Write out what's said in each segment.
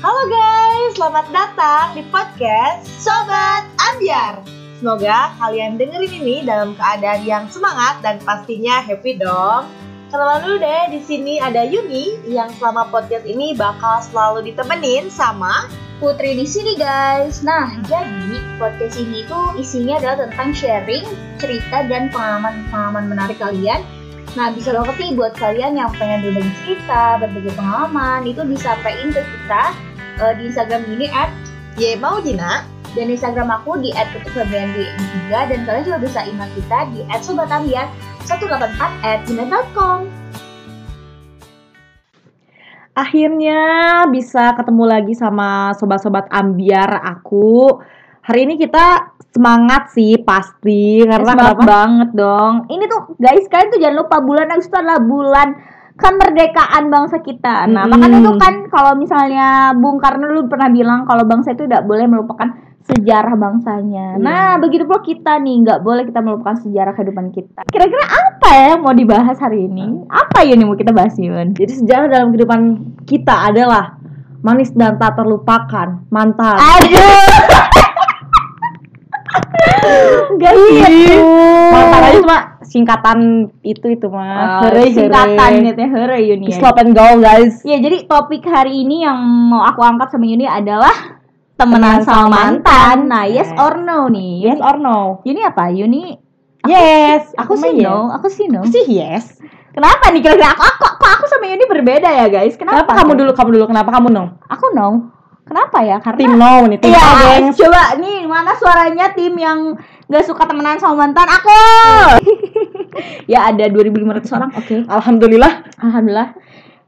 Halo guys, selamat datang di podcast Sobat Ambiar. Semoga kalian dengerin ini dalam keadaan yang semangat dan pastinya happy dong. Kenalan dulu deh, di sini ada Yuni yang selama podcast ini bakal selalu ditemenin sama Putri di sini guys. Nah, jadi podcast ini tuh isinya adalah tentang sharing, cerita dan pengalaman-pengalaman menarik kalian. Nah, bisa banget nih buat kalian yang pengen berbagi cerita, berbagi pengalaman, itu disampaikan ke kita uh, di Instagram ini at Ye Mau Jina. dan Instagram aku di @putri3 dan kalian juga bisa email kita di @sobatambiar184 at gmail.com. Akhirnya bisa ketemu lagi sama sobat-sobat ambiar aku. Hari ini kita semangat sih pasti karena Semangat kenapa? banget dong. Ini tuh guys, kalian tuh jangan lupa bulan Agustus adalah bulan kemerdekaan bangsa kita. Nah, Hmm. makanya tuh kan kalau misalnya Bung Karno dulu pernah bilang kalau bangsa itu tidak boleh melupakan sejarah bangsanya. Iya. Nah, begitu pula kita nih nggak boleh kita melupakan sejarah kehidupan kita. Kira-kira apa ya yang mau dibahas hari ini? Apa ya nih mau kita bahas Yun? Jadi sejarah dalam kehidupan kita adalah manis dan tak terlupakan mantan. Aduh. Gak gitu. Aja cuma singkatan itu itu mah. Oh, Hore, singkatan hore. gitu ya, hore Yuni. ya. Stop and go guys. Ya, jadi topik hari ini yang mau aku angkat sama Yuni adalah temenan Temenan sama mantan. mantan. Nah, yes or no nih. Yes or no? Yuni apa? Yuni Yes. aku mah sih yes. no, aku sih no. Aku sih yes. Kenapa nih kira-kira aku, aku kok aku sama Yuni berbeda ya, guys? Kenapa? Kenapa kamu dulu? Kamu dulu. Kenapa kamu no? Aku no. Kenapa ya? Karena Tim no nih. Tim Iya, no, gengs. coba nih mana suaranya tim yang gak suka temenan sama mantan aku. ya ada 2.500 orang. Oke. Alhamdulillah. Alhamdulillah.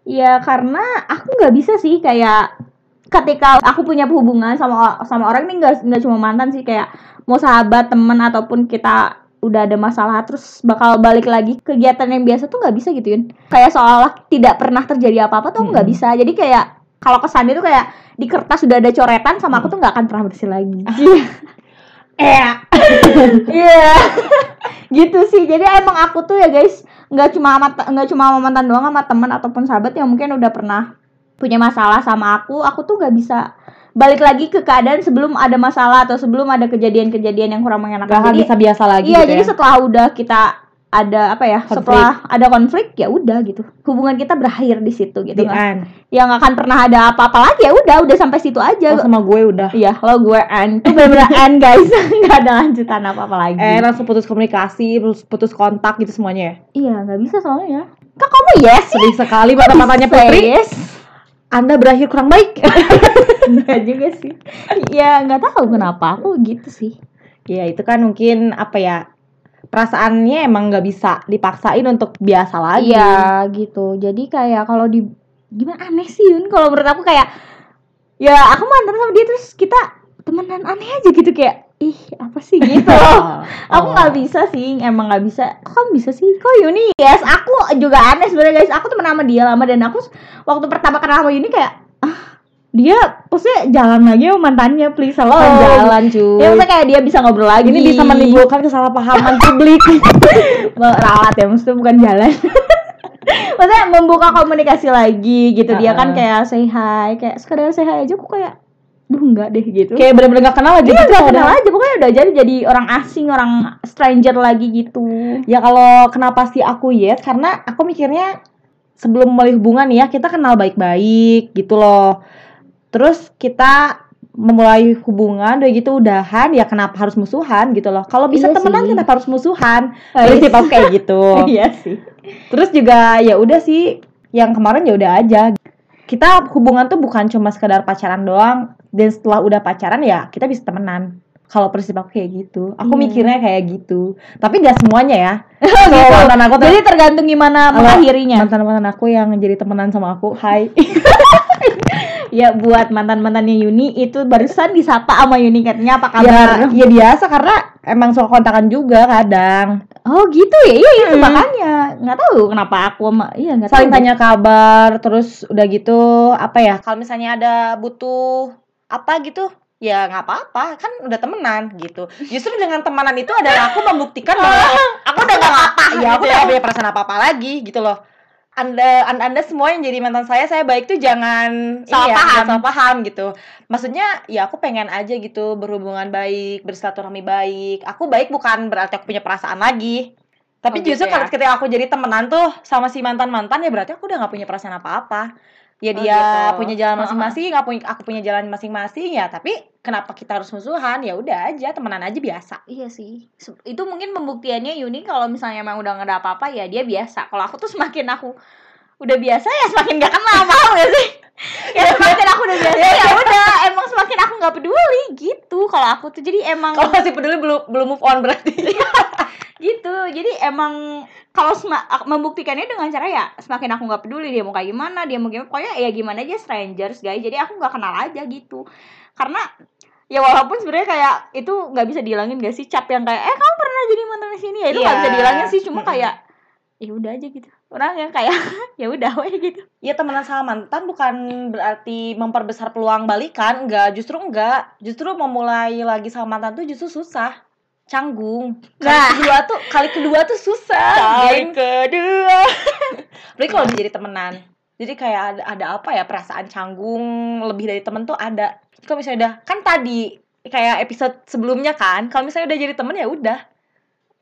Ya karena aku nggak bisa sih kayak ketika aku punya hubungan sama sama orang ini nggak nggak cuma mantan sih kayak mau sahabat teman ataupun kita udah ada masalah terus bakal balik lagi kegiatan yang biasa tuh nggak bisa gitu Yun kayak seolah tidak pernah terjadi apa apa tuh nggak Mm-mm. bisa jadi kayak kalau kesannya tuh kayak di kertas sudah ada coretan sama aku tuh nggak akan pernah bersih lagi Eh. Iya. gitu sih. Jadi emang aku tuh ya guys, nggak cuma nggak cuma sama mantan doang sama teman ataupun sahabat yang mungkin udah pernah punya masalah sama aku, aku tuh nggak bisa balik lagi ke keadaan sebelum ada masalah atau sebelum ada kejadian-kejadian yang kurang mengenakan. Gak Jadi bisa biasa lagi iya, gitu jadi ya. setelah udah kita ada apa ya? Konflik. Setelah ada konflik ya udah gitu. Hubungan kita berakhir di situ gitu. The Nggak- end. Ya nggak akan pernah ada apa-apa lagi ya udah, udah sampai situ aja. Oh, sama gue udah. Iya, lo gue end. Itu bener-bener end guys. nggak ada lanjutan apa-apa lagi. Eh langsung putus komunikasi, terus putus kontak gitu semuanya ya. Iya, nggak bisa soalnya. Kak kamu yes? Sedih sekali mata-matanya Bisa Putri. Yes. Anda berakhir kurang baik. Enggak juga sih. Ya nggak tahu kenapa aku gitu sih. ya itu kan mungkin apa ya perasaannya emang nggak bisa dipaksain untuk biasa lagi. Iya gitu. Jadi kayak kalau di gimana aneh sih Yun kalau menurut aku kayak ya aku mantan sama dia terus kita temenan aneh aja gitu kayak ih apa sih gitu loh. aku Oh. nggak bisa sih emang nggak bisa kok bisa sih kok Yuni yes aku juga aneh sebenarnya guys aku temen sama dia lama dan aku waktu pertama kenal sama Yuni kayak ah dia maksudnya jalan lagi sama mantannya please hello Kan jalan cuy. ya maksudnya kayak dia bisa ngobrol lagi ini bisa menimbulkan kesalahpahaman publik. merawat ya maksudnya bukan jalan maksudnya membuka komunikasi lagi gitu dia kan kayak say hi kayak sekedar say hi aja aku kayak duh enggak deh gitu Kayak bener-bener gak kenal aja Iya, gitu. gak kenal padahal. aja pokoknya udah jadi jadi orang asing orang stranger lagi gitu Ya kalau kenapa sih aku yes karena aku mikirnya sebelum mulai hubungan ya kita kenal baik-baik gitu loh. Terus kita memulai hubungan udah gitu udahan ya kenapa harus musuhan gitu loh. Kalau bisa Iya temenan sih. kenapa harus musuhan? Oh, Prinsip iya. aku kayak gitu. iya sih Terus juga ya udah sih yang kemarin ya udah aja. Kita hubungan tuh bukan cuma sekedar pacaran doang dan setelah udah pacaran ya kita bisa temenan. Kalau prinsip aku kayak gitu. Aku Iya. mikirnya kayak gitu. Tapi gak semuanya ya. gitu. So, mantan aku jadi tergantung gimana mengakhirinya mantan-mantan aku yang jadi temenan sama aku. Hai. ya buat mantan mantannya Yuni itu barusan disapa sama Yuni katanya apa ya, kabar ya biasa karena emang suka kontakan juga kadang. oh gitu ya iya itu Hmm. makanya nggak tahu kenapa aku sama iya nggak Saling tanya kabar, terus udah gitu apa ya? Kalau misalnya ada butuh apa gitu, ya nggak apa-apa kan udah temenan gitu justru dengan temenan itu adalah aku membuktikan bahwa aku udah nggak apa ya aku udah punya perasaan apa apa lagi gitu loh anda anda, anda semua yang jadi mantan saya saya baik tuh jangan Salah ini ya, paham. salah paham gitu maksudnya ya aku pengen aja gitu berhubungan baik bersilaturahmi baik aku baik bukan berarti aku punya perasaan lagi tapi Oh, gitu justru ya. kalau ketika aku jadi temenan tuh sama si mantan mantan ya berarti aku udah nggak punya perasaan apa apa ya Oh, dia gitu. punya jalan masing-masing aku punya aku punya jalan masing-masing ya tapi kenapa kita harus musuhan ya udah aja temenan aja biasa Iya sih. Itu mungkin pembuktiannya Yuni kalau misalnya emang udah nggak ada apa-apa ya dia biasa. Kalau aku tuh semakin aku udah biasa ya semakin gak kenal paham gak sih? ya semakin aku udah biasa ya udah emang semakin aku nggak peduli gitu kalau aku tuh jadi emang kalau masih peduli belum belum move on berarti gitu. Jadi emang kalau membuktikannya dengan cara ya semakin aku nggak peduli dia mau kayak gimana dia mau gimana pokoknya ya gimana aja strangers guys. Jadi aku nggak kenal aja gitu. Karena ya walaupun sebenarnya kayak itu nggak bisa dihilangin gak sih cap yang kayak eh kamu pernah jadi mantan di sini ya? Itu nggak Iya. bisa dihilangin sih. Cuma kayak ya udah aja gitu. Orang yang kayak ya udah weh gitu. Ya temenan sama mantan bukan berarti memperbesar peluang balikan, enggak, justru enggak. Justru memulai lagi sama mantan tuh justru susah. Canggung. Kali Nah. kedua tuh kali kedua tuh susah. geng. kedua Apalagi kalau udah jadi temenan. Jadi kayak ada, ada apa ya perasaan canggung lebih dari temen tuh ada. Kalau misalnya udah kan tadi kayak episode sebelumnya kan, kalau misalnya udah jadi temen ya udah.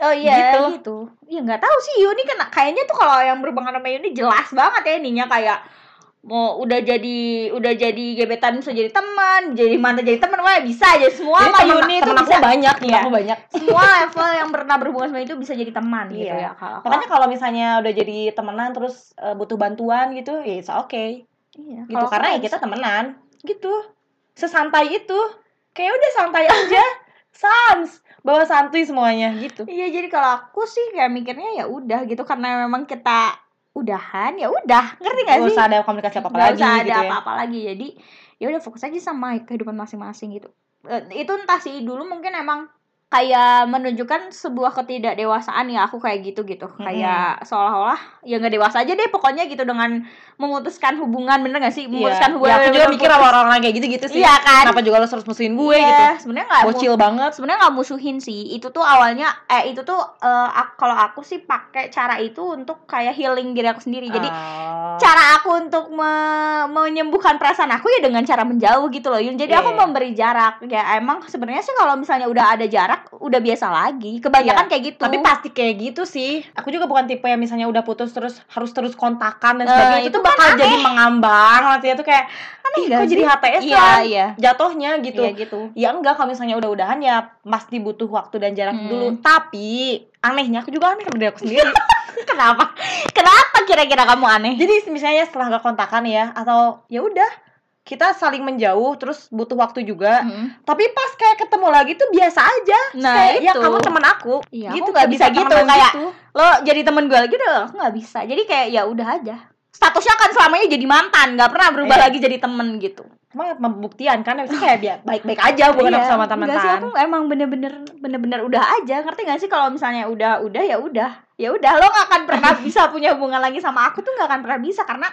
Oh iya Gitu. gitu. Ya nggak tahu sih Yuni kan kayaknya tuh kalau yang berhubungan sama Yuni jelas banget ya ininya kayak mau udah jadi udah jadi gebetan bisa jadi teman, jadi mantan jadi teman, wah bisa aja. Semua Jadi sama temen, Yuni itu temen aku bisa. banyak, Iya. aku banyak. semua level yang pernah berhubungan sama itu bisa jadi teman gitu Iya. ya kalau Makanya kalau misalnya udah jadi temenan terus eh, butuh bantuan gitu, ya it's okay. iya, gitu kalau karena ya kita temenan. Gitu. Sesantai itu. Kayak udah santai aja. Sans. Bawa santuy semuanya gitu. Iya jadi kalau aku sih kayak mikirnya ya udah gitu karena memang kita udahan ya udah ngerti gak Gak sih? usah ada komunikasi apa apa Nggak lagi usah ada gitu ya apa-apa lagi jadi ya udah fokus aja sama kehidupan masing-masing gitu Eh, itu entah sih dulu mungkin emang kayak menunjukkan sebuah ketidakdewasaan ya aku kayak gitu gitu kayak seolah-olah ya nggak dewasa aja deh pokoknya gitu dengan memutuskan hubungan bener gak sih memutuskan Iya. hubungan ya, aku juga mikir sama putus. orang-orang kayak gitu gitu sih iya kan kenapa juga lo harus musuhin gue Iya, gitu sebenarnya nggak bocil banget sebenarnya nggak musuhin sih itu tuh awalnya eh itu tuh ak- kalau aku sih pakai cara itu untuk kayak healing diri aku sendiri jadi Ah. cara aku untuk me- menyembuhkan perasaan aku ya dengan cara menjauh gitu loh Yun. Jadi Iya, aku iya. memberi jarak. Ya emang sebenarnya sih kalau misalnya udah ada jarak udah biasa lagi. Kebanyakan Iya. kayak gitu. tapi pasti kayak gitu sih aku juga bukan tipe yang misalnya udah putus terus harus terus kontakan dan Eh, sebagainya itu itu tuh kan bakal aneh. jadi mengambang nantinya tuh kayak Aneh kok jadi? HTS Iya, kan iya. jatuhnya gitu Iya gitu. ya enggak kalau misalnya udah udahan ya pasti butuh waktu dan jarak Hmm. dulu tapi anehnya aku juga aneh sama diri aku sendiri Kenapa? Kenapa kira-kira kamu aneh? jadi misalnya setelah gak kontakan ya atau ya udah kita saling menjauh terus butuh waktu juga Mm. tapi pas kayak ketemu lagi tuh biasa aja Nah, kayak ya kamu temen aku Iya, gitu nggak bisa gitu, temenan kayak- Lo jadi temen gue lagi udah aku nggak bisa. Jadi kayak ya udah aja. Statusnya kan selamanya jadi mantan, nggak pernah berubah Iya. lagi jadi temen gitu. Cuma pembuktian kan itu kayak biar baik-baik aja bukan Iya, sama enggak sih, teman-teman aku emang bener-bener bener-bener udah aja ngerti gak sih kalau misalnya udah udah ya udah ya udah lo gak akan pernah bisa punya hubungan lagi sama aku tuh gak akan pernah bisa karena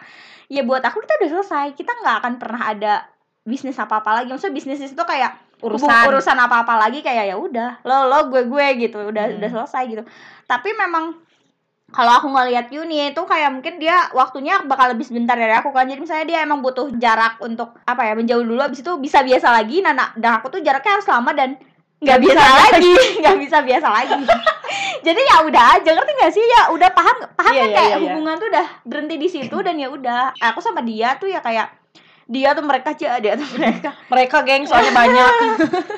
ya buat aku kita udah selesai. Kita nggak akan pernah ada bisnis apa apa lagi. Maksudnya bisnis itu kayak urusan. urusan apa apa lagi kayak ya udah lo lo gue gue gitu. Udah Hmm. udah selesai gitu. Tapi memang kalau aku ngelihat Yuni itu kayak mungkin dia waktunya bakal lebih sebentar dari aku kan. Jadi misalnya dia emang butuh jarak untuk apa ya menjauh dulu abis itu bisa biasa lagi. Nah, nah dan aku tuh jaraknya harus lama dan nggak Nggak biasa bisa lagi. nggak bisa biasa lagi. Jadi ya udah aja ngerti gak sih? Ya udah paham paham Iya, kan iya, kayak iya, iya. hubungan tuh udah berhenti di situ dan ya udah. Aku sama dia tuh ya kayak dia tuh mereka aja dia tuh mereka. Mereka geng soalnya banyak.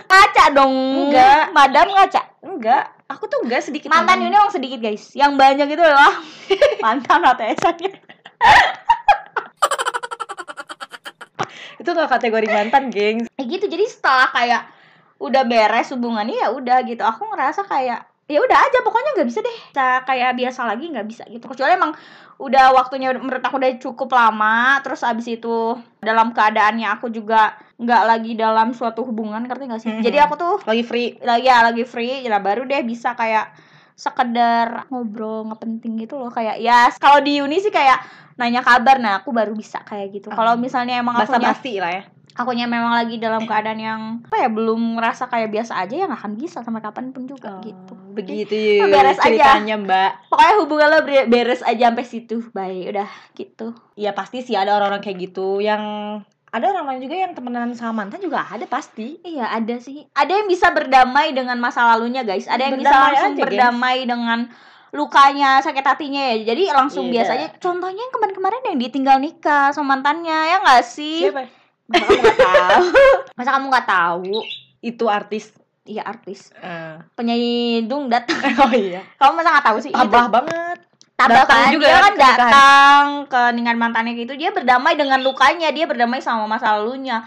Ngaca dong. Enggak. madam ngaca? Enggak. Aku tuh enggak sedikit mantan ini emang sedikit guys. Yang banyak itu adalah mantan ATS-annya itu gak kategori mantan geng. Ya gitu. Jadi setelah kayak udah beres hubungannya ya udah gitu. Aku ngerasa kayak ya udah aja pokoknya nggak bisa deh. Bisa kayak biasa lagi nggak bisa gitu. Kecuali emang udah waktunya menurut aku udah cukup lama terus abis itu dalam keadaannya aku juga nggak lagi dalam suatu hubungan ngerti nggak sih? Mhm. jadi aku tuh lagi free. lagi ya lagi free. Ya baru deh bisa kayak sekedar ngobrol nggak penting gitu loh. Kayak ya kalau di uni sih kayak nanya kabar nah aku baru bisa kayak gitu. Kalau Hmm. misalnya emang basa akunya basi lah ya akunya memang lagi dalam keadaan yang apa ya belum ngerasa kayak biasa aja ya nggak akan bisa sampai kapan pun juga gitu. Oh, begitu Oh, beres aja. ceritanya mbak. Pokoknya hubungan lo ber- beres aja sampai situ baik udah gitu. Ya pasti sih ada orang-orang kayak gitu. Yang ada orang lain juga yang temenan sama mantan juga ada pasti. Iya ada sih. Ada yang bisa berdamai dengan masa lalunya guys. Ada yang bisa Berdamai langsung aja, berdamai dengan lukanya sakit hatinya ya. Jadi langsung Iya. biasa aja. Contohnya yang kemarin-kemarin yang ditinggal nikah sama mantannya ya nggak sih? Siapa masa kamu nggak tahu? Masa kamu nggak tahu itu artis? Iya artis. Eh. penyanyi dungdat oh iya. Kamu masa nggak tahu sih? Itu tabah banget. Tabah Datang kan? juga dia kan ke nikahan. datang ke ningan mantannya gitu dia berdamai dengan lukanya. Dia berdamai sama masa lalunya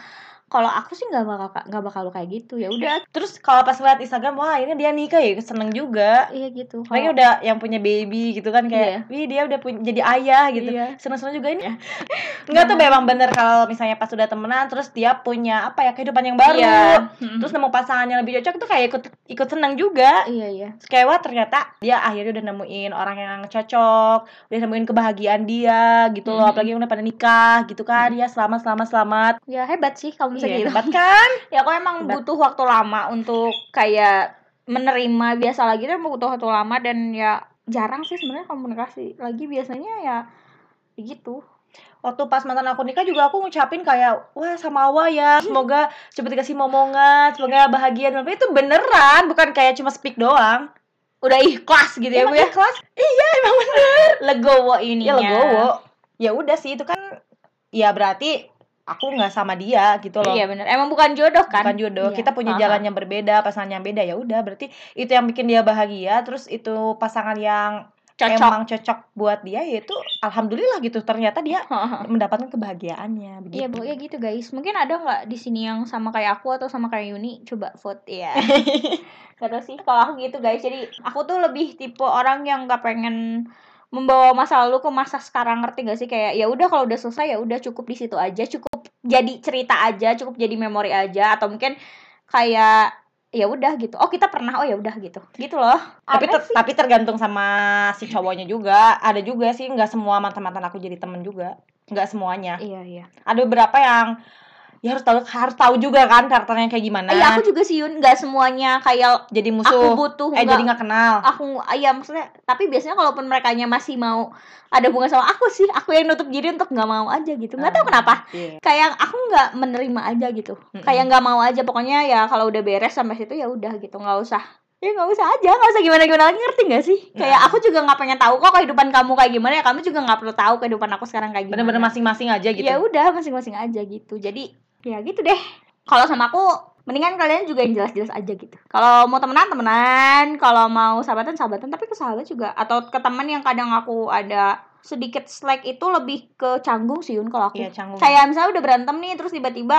kalau aku sih nggak bakal nggak bakal kayak gitu ya udah terus kalau pas ngeliat Instagram wah ini dia nikah ya seneng juga iya gitu Apalagi udah yang punya baby gitu kan kayak, wih dia udah punya jadi ayah gitu. Iya. Seneng-seneng juga ini. Enggak tuh memang bener kalau misalnya pas udah temenan terus dia punya apa ya kehidupan yang baru. Iya. Terus nemu pasangan yang lebih cocok tuh kayak ikut ikut seneng juga. iya iya Terus kayak wah ternyata dia akhirnya udah nemuin orang yang cocok, udah nemuin kebahagiaan dia gitu loh. Mhm. Apalagi yang udah pada nikah gitu kan. Ya selamat selamat selamat. ya hebat sih kalau bisa Iya, hebat kan? ya kok emang Hebat. butuh waktu lama untuk kayak menerima biasa lagi tuh emang butuh waktu lama dan ya jarang sih sebenarnya komunikasi. Lagi biasanya ya gitu. Waktu pas mantan aku nikah juga aku ngucapin kayak wah sama Awa ya semoga cepet dikasih momongan semoga bahagia. Dan itu beneran bukan kayak cuma speak doang. Udah ikhlas gitu ya Emang bu ya? ikhlas? Legowo ini ya legowo. Ya udah sih itu kan ya berarti aku nggak sama dia gitu loh iya bener emang bukan jodoh kan bukan jodoh Iya. kita punya Aha. jalan yang berbeda pasangan yang beda ya udah berarti itu yang bikin dia bahagia terus itu pasangan yang cocok emang cocok buat dia yaitu alhamdulillah gitu ternyata dia mendapatkan kebahagiaannya begitu Iya, bu, ya gitu guys. Mungkin ada nggak di sini yang sama kayak aku atau sama kayak Yuni? Coba vote ya. Gak tau sih, kalau aku gitu guys. Jadi aku tuh lebih tipe orang yang nggak pengen membawa masa lalu ke masa sekarang ngerti gak sih? Kayak ya udah kalau udah selesai ya udah cukup di situ aja. Cukup jadi cerita aja cukup jadi memori aja. Atau mungkin kayak ya udah gitu. Oh kita pernah. Oh ya udah gitu. Gitu loh. Tapi ter- tapi tergantung sama si cowoknya juga. Ada juga sih nggak semua mantan mantan aku jadi temen juga. Nggak semuanya. Iya iya. Ada beberapa yang ya harus tahu harus tahu juga kan karakternya kayak gimana. Iya aku juga sih Yun. Nggak semuanya kayak jadi aku musuh. butuh eh nggak- jadi nggak kenal. Aku iya maksudnya tapi biasanya kalaupun mereka masih mau ada hubungan sama aku sih aku yang nutup diri untuk nggak mau aja gitu. Nggak tahu Ah, kenapa. iya. kayak aku nggak menerima aja gitu. Mm-mm. kayak nggak mau aja. Pokoknya ya kalau udah beres sampai situ ya udah gitu. Nggak usah. Ya nggak usah aja. Nggak usah gimana gimana lagi. Ngerti nggak sih? Kayak Nah. aku juga nggak pengen tahu kok kehidupan kamu kayak gimana. Ya kamu juga nggak perlu tahu kehidupan aku sekarang kayak gimana. Bener-bener masing-masing aja gitu. Ya udah masing-masing aja gitu. Jadi ya gitu deh. Kalau sama aku mendingan kalian juga yang jelas-jelas aja gitu. Kalau mau temenan temenan. Kalau mau sahabatan sahabatan. Tapi ke sahabat juga. Atau ke teman yang kadang aku ada sedikit slack itu lebih ke canggung sih Yun kalau aku. Iya canggung. Kayak misalnya udah berantem nih terus tiba-tiba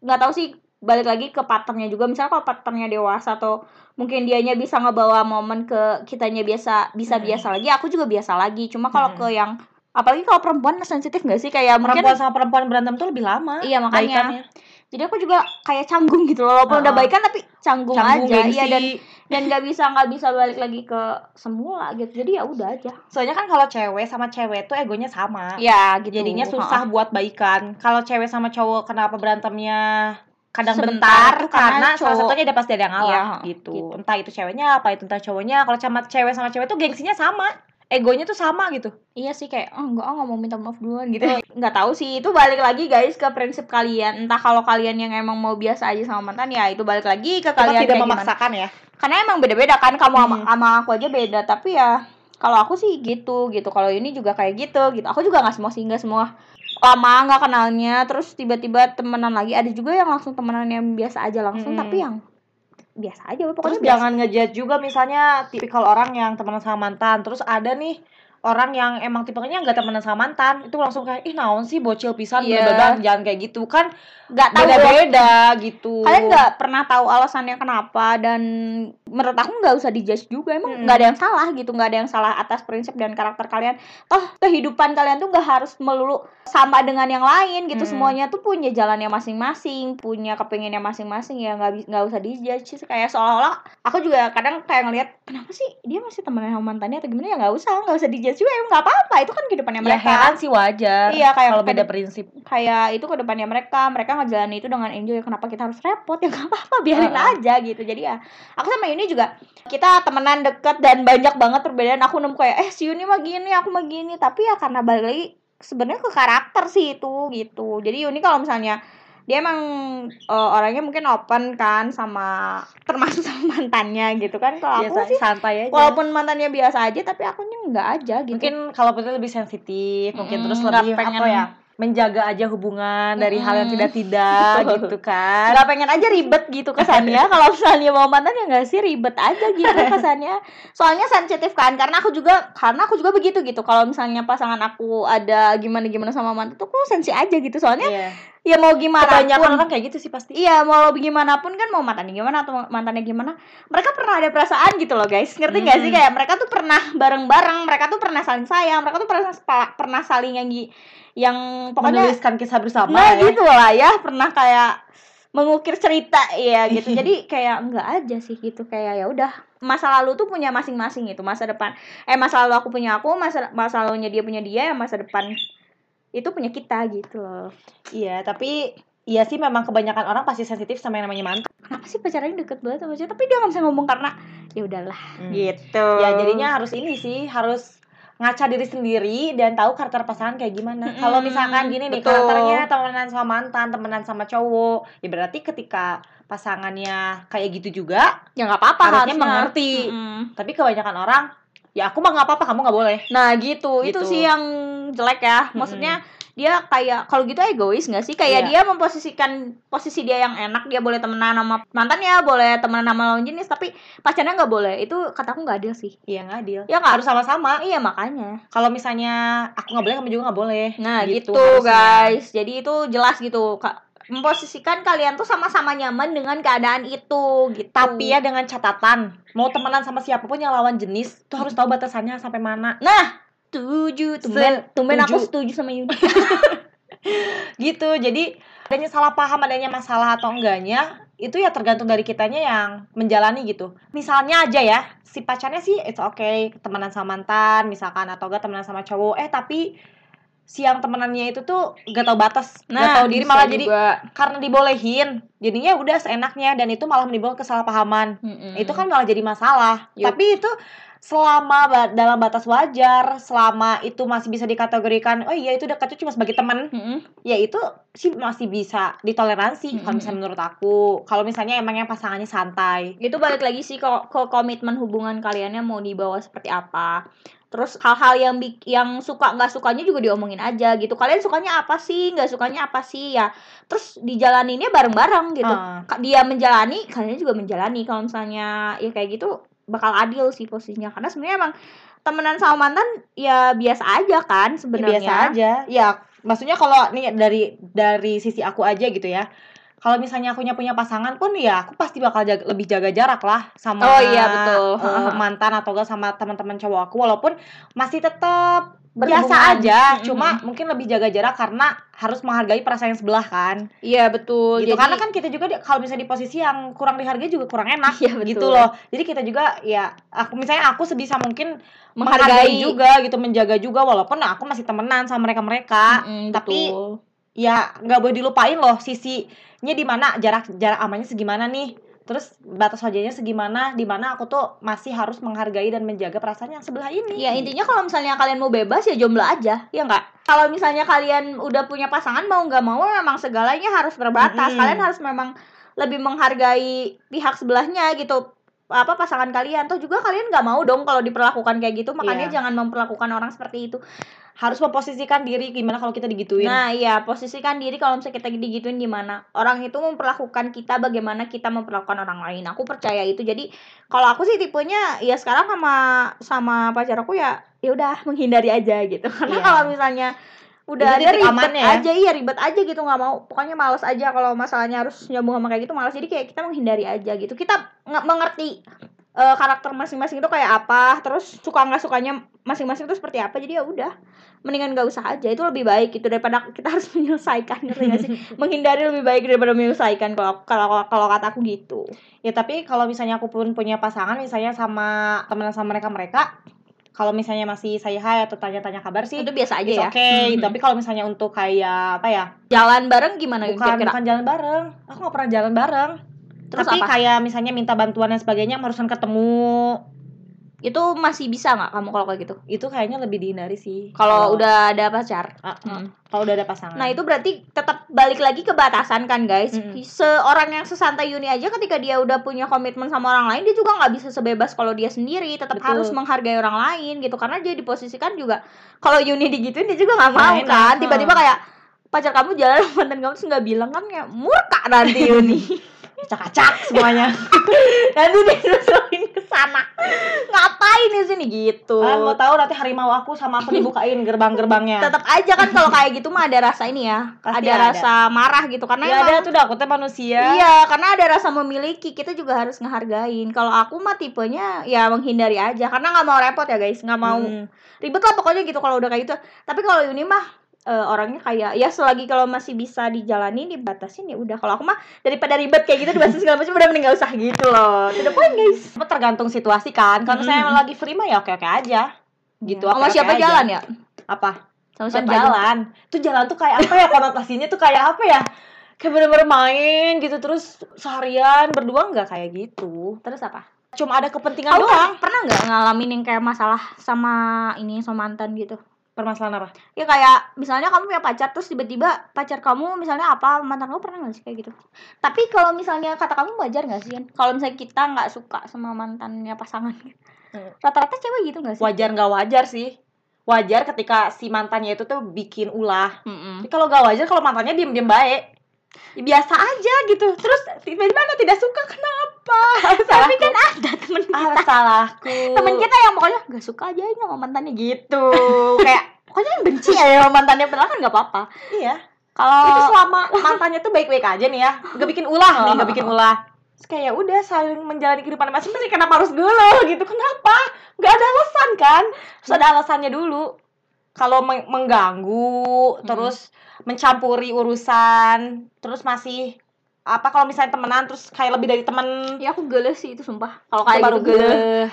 nggak tahu sih balik lagi ke partnernya juga. Misalnya kalau partnernya dewasa atau mungkin dianya bisa ngebawa momen ke kitanya biasa bisa Hmm. biasa lagi aku juga biasa lagi. Cuma kalau Hmm. ke yang apalagi kalau perempuan sensitif nggak sih kayak mungkin perempuan sama perempuan berantem tuh lebih lama Iya, makanya. baikannya. jadi aku juga kayak canggung gitu loh walaupun udah Heeh. baikan tapi canggung, canggung aja gengsi. iya dan dan nggak bisa nggak bisa balik lagi ke semula gitu jadi ya udah aja soalnya kan kalau cewek sama cewek tuh egonya sama ya gitu jadinya susah buat baikan kalau cewek sama cowok kenapa berantemnya kadang Sebentar, bentar karena karena salah cowok- satunya ada pasti ada yang ngalah Iya, gitu. gitu. entah itu ceweknya apa itu entah cowoknya kalau sama cewek sama cewek tuh gengsinya sama egonya tuh sama gitu. Iya sih kayak oh enggak oh, nggak mau minta maaf duluan gitu. Nggak tahu sih itu balik lagi guys ke prinsip kalian. Entah kalau kalian yang emang mau biasa aja sama mantan ya itu balik lagi ke kita kalian tidak kayak gimana. memaksakan ya. Karena emang beda-beda kan kamu sama, Hmm. sama aku aja beda. Tapi ya kalau aku sih gitu gitu. Kalau ini juga kayak gitu gitu. Aku juga nggak semua sih nggak semua lama nggak kenalnya. Terus tiba-tiba temenan lagi. Ada juga yang langsung temenan yang biasa aja langsung Mm-mm. tapi yang biasa aja terus pokoknya biasa. jangan ngejudge juga misalnya tipikal orang yang temenan sama mantan terus ada nih orang yang emang tipenya nggak temenan sama mantan itu langsung kayak ih naon sih bocil pisan bla bla." jangan kayak gitu kan nggak tahu beda beda gitu kalian nggak pernah tahu alasannya kenapa dan menurut aku nggak usah dijudge juga emang nggak ada yang salah gitu nggak ada yang salah atas prinsip dan karakter kalian toh kehidupan kalian tuh nggak harus melulu sama dengan yang lain gitu Mm. semuanya tuh punya jalannya masing-masing punya kepengennya masing-masing ya nggak nggak usah dijudge sih. kayak seolah-olah aku juga kadang kayak ngelihat kenapa sih dia masih temenan sama mantannya atau gimana ya nggak usah nggak usah dijudge juga emang nggak apa-apa itu kan kehidupannya Ya mereka heran sih wajar. Iya, kayak- kalau beda prinsip. kayak itu ke depannya mereka mereka ngejalani itu dengan enjoy kenapa kita harus repot ya nggak apa-apa biarin Heeh. aja gitu jadi ya aku sama Yuni juga kita temenan deket dan banyak banget perbedaan aku nemu kayak eh si Yuni mah gini aku mah gini tapi ya karena balik lagi sebenarnya ke karakter sih itu gitu jadi Yuni kalau misalnya dia emang eh, orangnya mungkin open kan sama termasuk sama mantannya gitu kan kalau aku Biasa sih santai aja. walaupun mantannya biasa aja tapi akunya nggak aja gitu mungkin kalau putri lebih sensitif, mungkin terus lebih pengen- apa ya? menjaga aja hubungan dari hal yang tidak-tidak gitu kan. nggak pengen aja ribet gitu kesannya kalau misalnya mau mantan ya nggak sih ribet aja gitu kesannya soalnya sensitif kan karena aku juga karena aku juga begitu gitu kalau misalnya pasangan aku ada gimana gimana sama mantan tuh aku sensi aja gitu soalnya Iya. Ya mau gimana Kebanyakan pun orang kayak gitu sih pasti. Iya, mau gimana pun kan mau mantannya gimana atau mantannya gimana, mereka pernah ada perasaan gitu loh guys. Ngerti nggak sih Hmm. kayak mereka tuh pernah bareng-bareng, mereka tuh pernah saling sayang, mereka tuh pernah pernah saling yang yang pokoknya Menuliskan kisah bersama nah ya. gitu lah ya pernah kayak mengukir cerita ya gitu jadi kayak enggak aja sih gitu kayak ya udah masa lalu tuh punya masing-masing gitu masa depan eh masa lalu aku punya aku masa masa lalunya dia punya dia ya masa depan itu punya kita gitu loh Iya, tapi Iya sih memang kebanyakan orang pasti sensitif sama yang namanya mantan. kenapa sih pacarnya deket banget sama dia tapi dia nggak bisa ngomong karena ya udahlah Hmm. gitu Ya jadinya harus ini sih, harus ngaca diri sendiri dan tahu karakter pasangan kayak gimana. Mm-mm, Kalau misalkan gini nih betul. karakternya temenan sama mantan, temenan sama cowok, ya berarti ketika pasangannya kayak gitu juga, ya nggak apa-apa harusnya harusnya. mengerti. Mm-mm. Tapi kebanyakan orang, ya aku mah nggak apa-apa, kamu nggak boleh. Nah gitu, itu Gitu. sih yang jelek ya. Maksudnya dia kayak kalau gitu egois nggak sih? Kayak Iya. dia memposisikan posisi dia yang enak, dia boleh temenan sama mantannya, boleh temenan sama lawan jenis, tapi pacarnya nggak boleh. Itu kataku nggak adil sih. Iya nggak adil. Ya nggak? Harus sama-sama. Iya makanya. Kalau misalnya aku nggak boleh, kamu juga nggak boleh. Nah gitu, harusnya. guys. Jadi itu jelas gitu. Ka- memposisikan kalian tuh sama-sama nyaman dengan keadaan itu gitu. Tapi ya dengan catatan, mau temenan sama siapa pun yang lawan jenis, tuh harus tahu batasannya sampai mana. nah setuju tumben tumben aku Setuju. sama Yuni gitu jadi adanya salah paham adanya masalah atau enggaknya itu ya tergantung dari kitanya yang menjalani gitu misalnya aja ya si pacarnya sih it's okay temenan sama mantan misalkan atau enggak temenan sama cowok eh tapi si yang temenannya itu tuh gak tau batas gak tau diri malah jadi juga. karena dibolehin jadinya udah seenaknya dan itu malah menimbulkan kesalahpahaman Mm-mm. itu kan malah jadi masalah Yup. tapi itu selama ba- dalam batas wajar selama itu masih bisa dikategorikan oh iya itu dekatnya cuma sebagai teman. Mm-mm. ya itu sih masih bisa ditoleransi kalau Mm-mm. misalnya menurut aku. Kalau misalnya emangnya pasangannya santai. Itu balik lagi sih ke, ke komitmen hubungan kaliannya mau dibawa seperti apa. Terus hal-hal yang yang suka nggak sukanya juga diomongin aja gitu. Kalian sukanya apa sih? Nggak sukanya apa sih? Ya terus dijalaninnya bareng-bareng gitu. Ka- dia menjalani kalian juga menjalani. Kalau misalnya ya kayak gitu bakal adil sih posisinya. Karena sebenarnya emang temenan sama mantan ya biasa aja kan Ya, sebenarnya biasa aja. Ya maksudnya kalau nih dari dari sisi aku aja gitu ya. Kalau misalnya aku punya pasangan pun ya aku pasti bakal jaga- lebih jaga jarak lah sama Oh, iya, betul. eh, mantan atau enggak sama teman-teman cowok aku. Walaupun masih tetap biasa aja Mm-mm. cuma mungkin lebih jaga jarak karena harus menghargai perasaan yang sebelah kan iya betul gitu jadi karena kan kita juga di- kalau misalnya di posisi yang kurang dihargai juga kurang enak Iya, betul. gitu loh jadi kita juga ya aku misalnya aku sebisa mungkin Menghargai. menghargai juga gitu menjaga juga walaupun aku masih temenan sama mereka mereka Mm-mm, tapi betul. ya nggak boleh dilupain loh sisinya di mana jarak jarak amannya segimana nih terus batas wajarnya segimana di mana aku tuh masih harus menghargai dan menjaga perasaan yang sebelah ini Ya intinya kalau misalnya kalian mau bebas ya jomblo aja, ya nggak? Kalau misalnya kalian udah punya pasangan mau nggak mau memang segalanya harus terbatas. Mm-mm. Kalian harus memang lebih menghargai pihak sebelahnya gitu. Apa pasangan kalian tuh juga kalian nggak mau dong kalau diperlakukan kayak gitu, makanya Iya. jangan memperlakukan orang seperti itu. Harus memposisikan diri gimana kalau kita digituin Nah, iya, posisikan diri kalau misalnya kita digituin gimana. Orang itu memperlakukan kita bagaimana kita memperlakukan orang lain. Aku percaya itu. Jadi, kalau aku sih tipenya ya sekarang sama sama pacar aku ya ya udah menghindari aja gitu. Karena Iya. kalau misalnya udah ada ribet ya. aja iya ribet aja gitu nggak mau pokoknya males aja kalau masalahnya harus nyambung sama kayak gitu males jadi kayak kita menghindari aja gitu kita nggak mengerti eh, karakter masing-masing itu kayak apa, terus suka nggak sukanya masing-masing itu seperti apa. Jadi ya udah, mendingan gak usah aja. Itu lebih baik gitu daripada kita harus menyelesaikan ngerti nggak sih? Menghindari lebih baik daripada menyelesaikan kalau kalau kalau kataku gitu. Ya tapi kalau misalnya aku pun punya pasangan misalnya sama teman sama mereka mereka kalau misalnya masih saya hai atau tanya-tanya kabar sih Itu biasa aja ya. okay. Mhm. Tapi kalau misalnya untuk kayak apa ya? Jalan bareng gimana Bukan kira-kira? bukan jalan bareng. Aku nggak pernah jalan bareng. Terus Tapi apa? kayak misalnya minta bantuan dan sebagainya urusan ketemu Itu masih bisa nggak kamu kalau kayak gitu? itu kayaknya lebih dihindari sih. Kalau udah ada pacar. Ah. Hmm. kalau udah ada pasangan. Nah itu berarti tetap balik lagi ke batasan kan guys. Mm-mm. Seorang yang sesantai Yuni aja ketika dia udah punya komitmen sama orang lain, dia juga nggak bisa sebebas kalau dia sendiri. Tetap Betul. harus menghargai orang lain gitu. Karena dia diposisikan juga kalau Yuni digituin dia juga nggak Nggak mau enak, kan. ha. Tiba-tiba kayak pacar kamu jalan mantan kamu terus nggak bilang kan ya murka nanti Yuni. Acak-acak semuanya. nanti dia nyusulin ke sana. Ngapain di sini gitu. Kalian mau tahu nanti harimau aku sama aku dibukain gerbang-gerbangnya. tetap aja kan kalau kayak gitu mah ada rasa ini ya Pasti ada, ada. rasa marah gitu karena Ya emang ada tuh teh manusia. Iya, karena ada rasa memiliki, kita juga harus ngehargain. Kalau aku mah tipenya ya menghindari aja, karena nggak mau repot ya guys, nggak mau Hmm. ribet lah pokoknya gitu kalau udah kayak gitu. Tapi kalau Yuni mah eh, orangnya kayak ya selagi kalau masih bisa dijalani dibatasin ya udah. Kalau aku mah daripada ribet kayak gitu dibatasin segala macam udah mending gak usah gitu loh. Tidak poin guys. Tergantung situasi kan. Kalau misalnya Mm. lagi free mah ya oke-oke aja. Gitu. Sama oke-oke siapa aja. jalan ya? Apa? Sama siapa jalan. Itu jalan tuh kayak apa ya konotasinya tuh kayak apa ya? Kayak bener-bener main gitu terus seharian berdua nggak kayak gitu. Terus apa? Cuma ada kepentingan Kamu doang. pernah nggak ngalamin yang kayak masalah sama ini sama mantan gitu? Permasalahan apa? Ya kayak misalnya kamu punya pacar terus tiba-tiba pacar kamu misalnya apa mantan kamu pernah nggak sih kayak gitu? Tapi kalau misalnya kata kamu wajar nggak sih? Kalau misalnya kita nggak suka sama mantannya pasangan, Hmm. rata-rata cewek gitu nggak sih? Wajar nggak wajar sih. Wajar ketika si mantannya itu tuh bikin ulah. Mm-mm. Tapi kalau nggak wajar kalau mantannya diem-diem baik. Ya, biasa aja gitu. Terus tiba-tiba anda tidak suka kenapa? Tapi kan ada temen kita, ah, salahku. temen kita yang pokoknya nggak suka aja ini sama mantannya gitu. kayak pokoknya yang benci ya sama mantannya padahal kan nggak apa-apa. Iya. Kalau itu selama mantannya tuh baik-baik aja nih ya nggak bikin ulah nih nggak bikin ulah Terus kayak ya udah saling menjalani kehidupan masing-masing kenapa harus geluh gitu kenapa nggak ada alasan kan terus ada alasannya dulu kalau meng- mengganggu terus mencampuri urusan terus masih apa kalau misalnya temenan terus kayak lebih dari temen ya aku geles sih itu sumpah. Kalau itu kayak baru gitu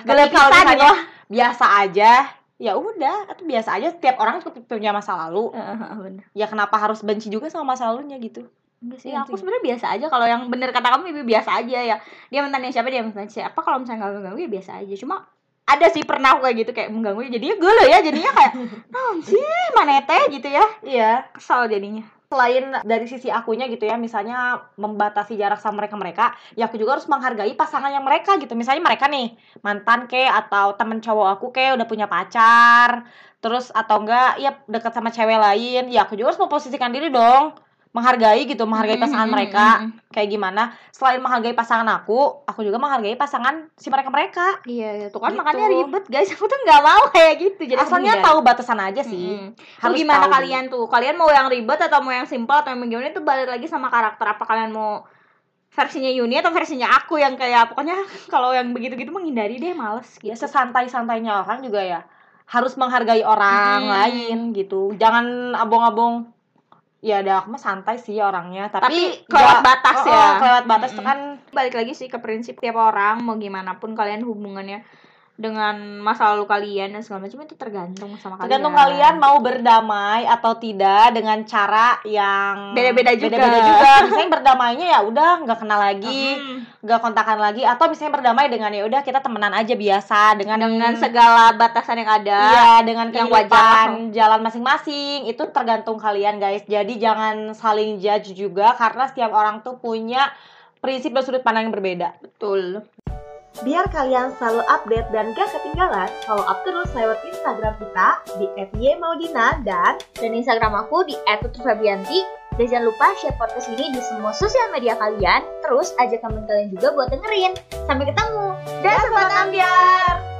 Geleh tapi kalau misalnya gitu. biasa aja ya udah itu biasa aja tiap orang punya masa lalu Heeh, bener. ya kenapa harus benci juga sama masa lalunya gitu Enggak sih, Iya, aku sebenarnya biasa aja. Kalau yang bener kata kamu ibu biasa aja ya. Dia mantannya siapa dia mantannya siapa. Kalau misalnya nggak mengganggu ya biasa aja. Cuma ada sih pernah aku kayak gitu kayak mengganggu. Jadinya gue ya jadinya kayak non sih manete gitu ya. Iya. Kesal jadinya. Selain dari sisi akunya gitu ya misalnya membatasi jarak sama mereka mereka ya aku juga harus menghargai pasangan yang mereka gitu. Misalnya mereka nih mantan ke atau temen cowok aku ke udah punya pacar terus atau enggak ya deket sama cewek lain ya aku juga harus memposisikan diri dong menghargai gitu menghargai pasangan mereka. kayak gimana? Selain menghargai pasangan aku aku juga menghargai pasangan si mereka mereka. Iya iya tuh kan Gitu. makanya ribet guys. Aku tuh nggak mau kayak gitu. Jadi asalnya tahu batasan aja sih. Tuh harus gimana tahu. kalian tuh? Kalian mau yang ribet atau mau yang simpel atau yang gimana? Itu balik lagi sama karakter. Apa kalian mau versinya Yuni atau versinya aku yang kayak pokoknya kalau yang begitu-gitu menghindari deh males ya gitu. sesantai-santainya orang juga ya. Harus menghargai orang Hmm. lain gitu. Jangan abong-abong ya ada aku mah santai sih orangnya tapi, Tapi kelewat batas oh, ya. oh, kelewat batas tuh Mm-mm. kan Balik lagi sih ke prinsip tiap orang mau gimana pun kalian hubungannya dengan masa lalu kalian dan segala macam itu tergantung sama kalian. tergantung kalian mau berdamai atau tidak dengan cara yang Beda-beda juga. beda-beda juga misalnya berdamainya ya udah nggak kenal lagi Mm. nggak kontakan lagi atau misalnya berdamai dengan ya udah kita temenan aja biasa dengan dengan segala batasan yang ada. Iya, dengan yang wajar. jalan masing-masing itu tergantung kalian guys. Jadi jangan saling judge juga karena setiap orang tuh punya prinsip dan sudut pandang yang berbeda. Betul. Biar kalian selalu update dan gak ketinggalan, follow up terus lewat Instagram kita di @ymaudina dan Dan Instagram aku di @tutufebianti. Dan jangan lupa share podcast ini di semua sosial media kalian. Terus ajak teman kalian juga buat dengerin. Sampai ketemu. Dan sobat ambiar.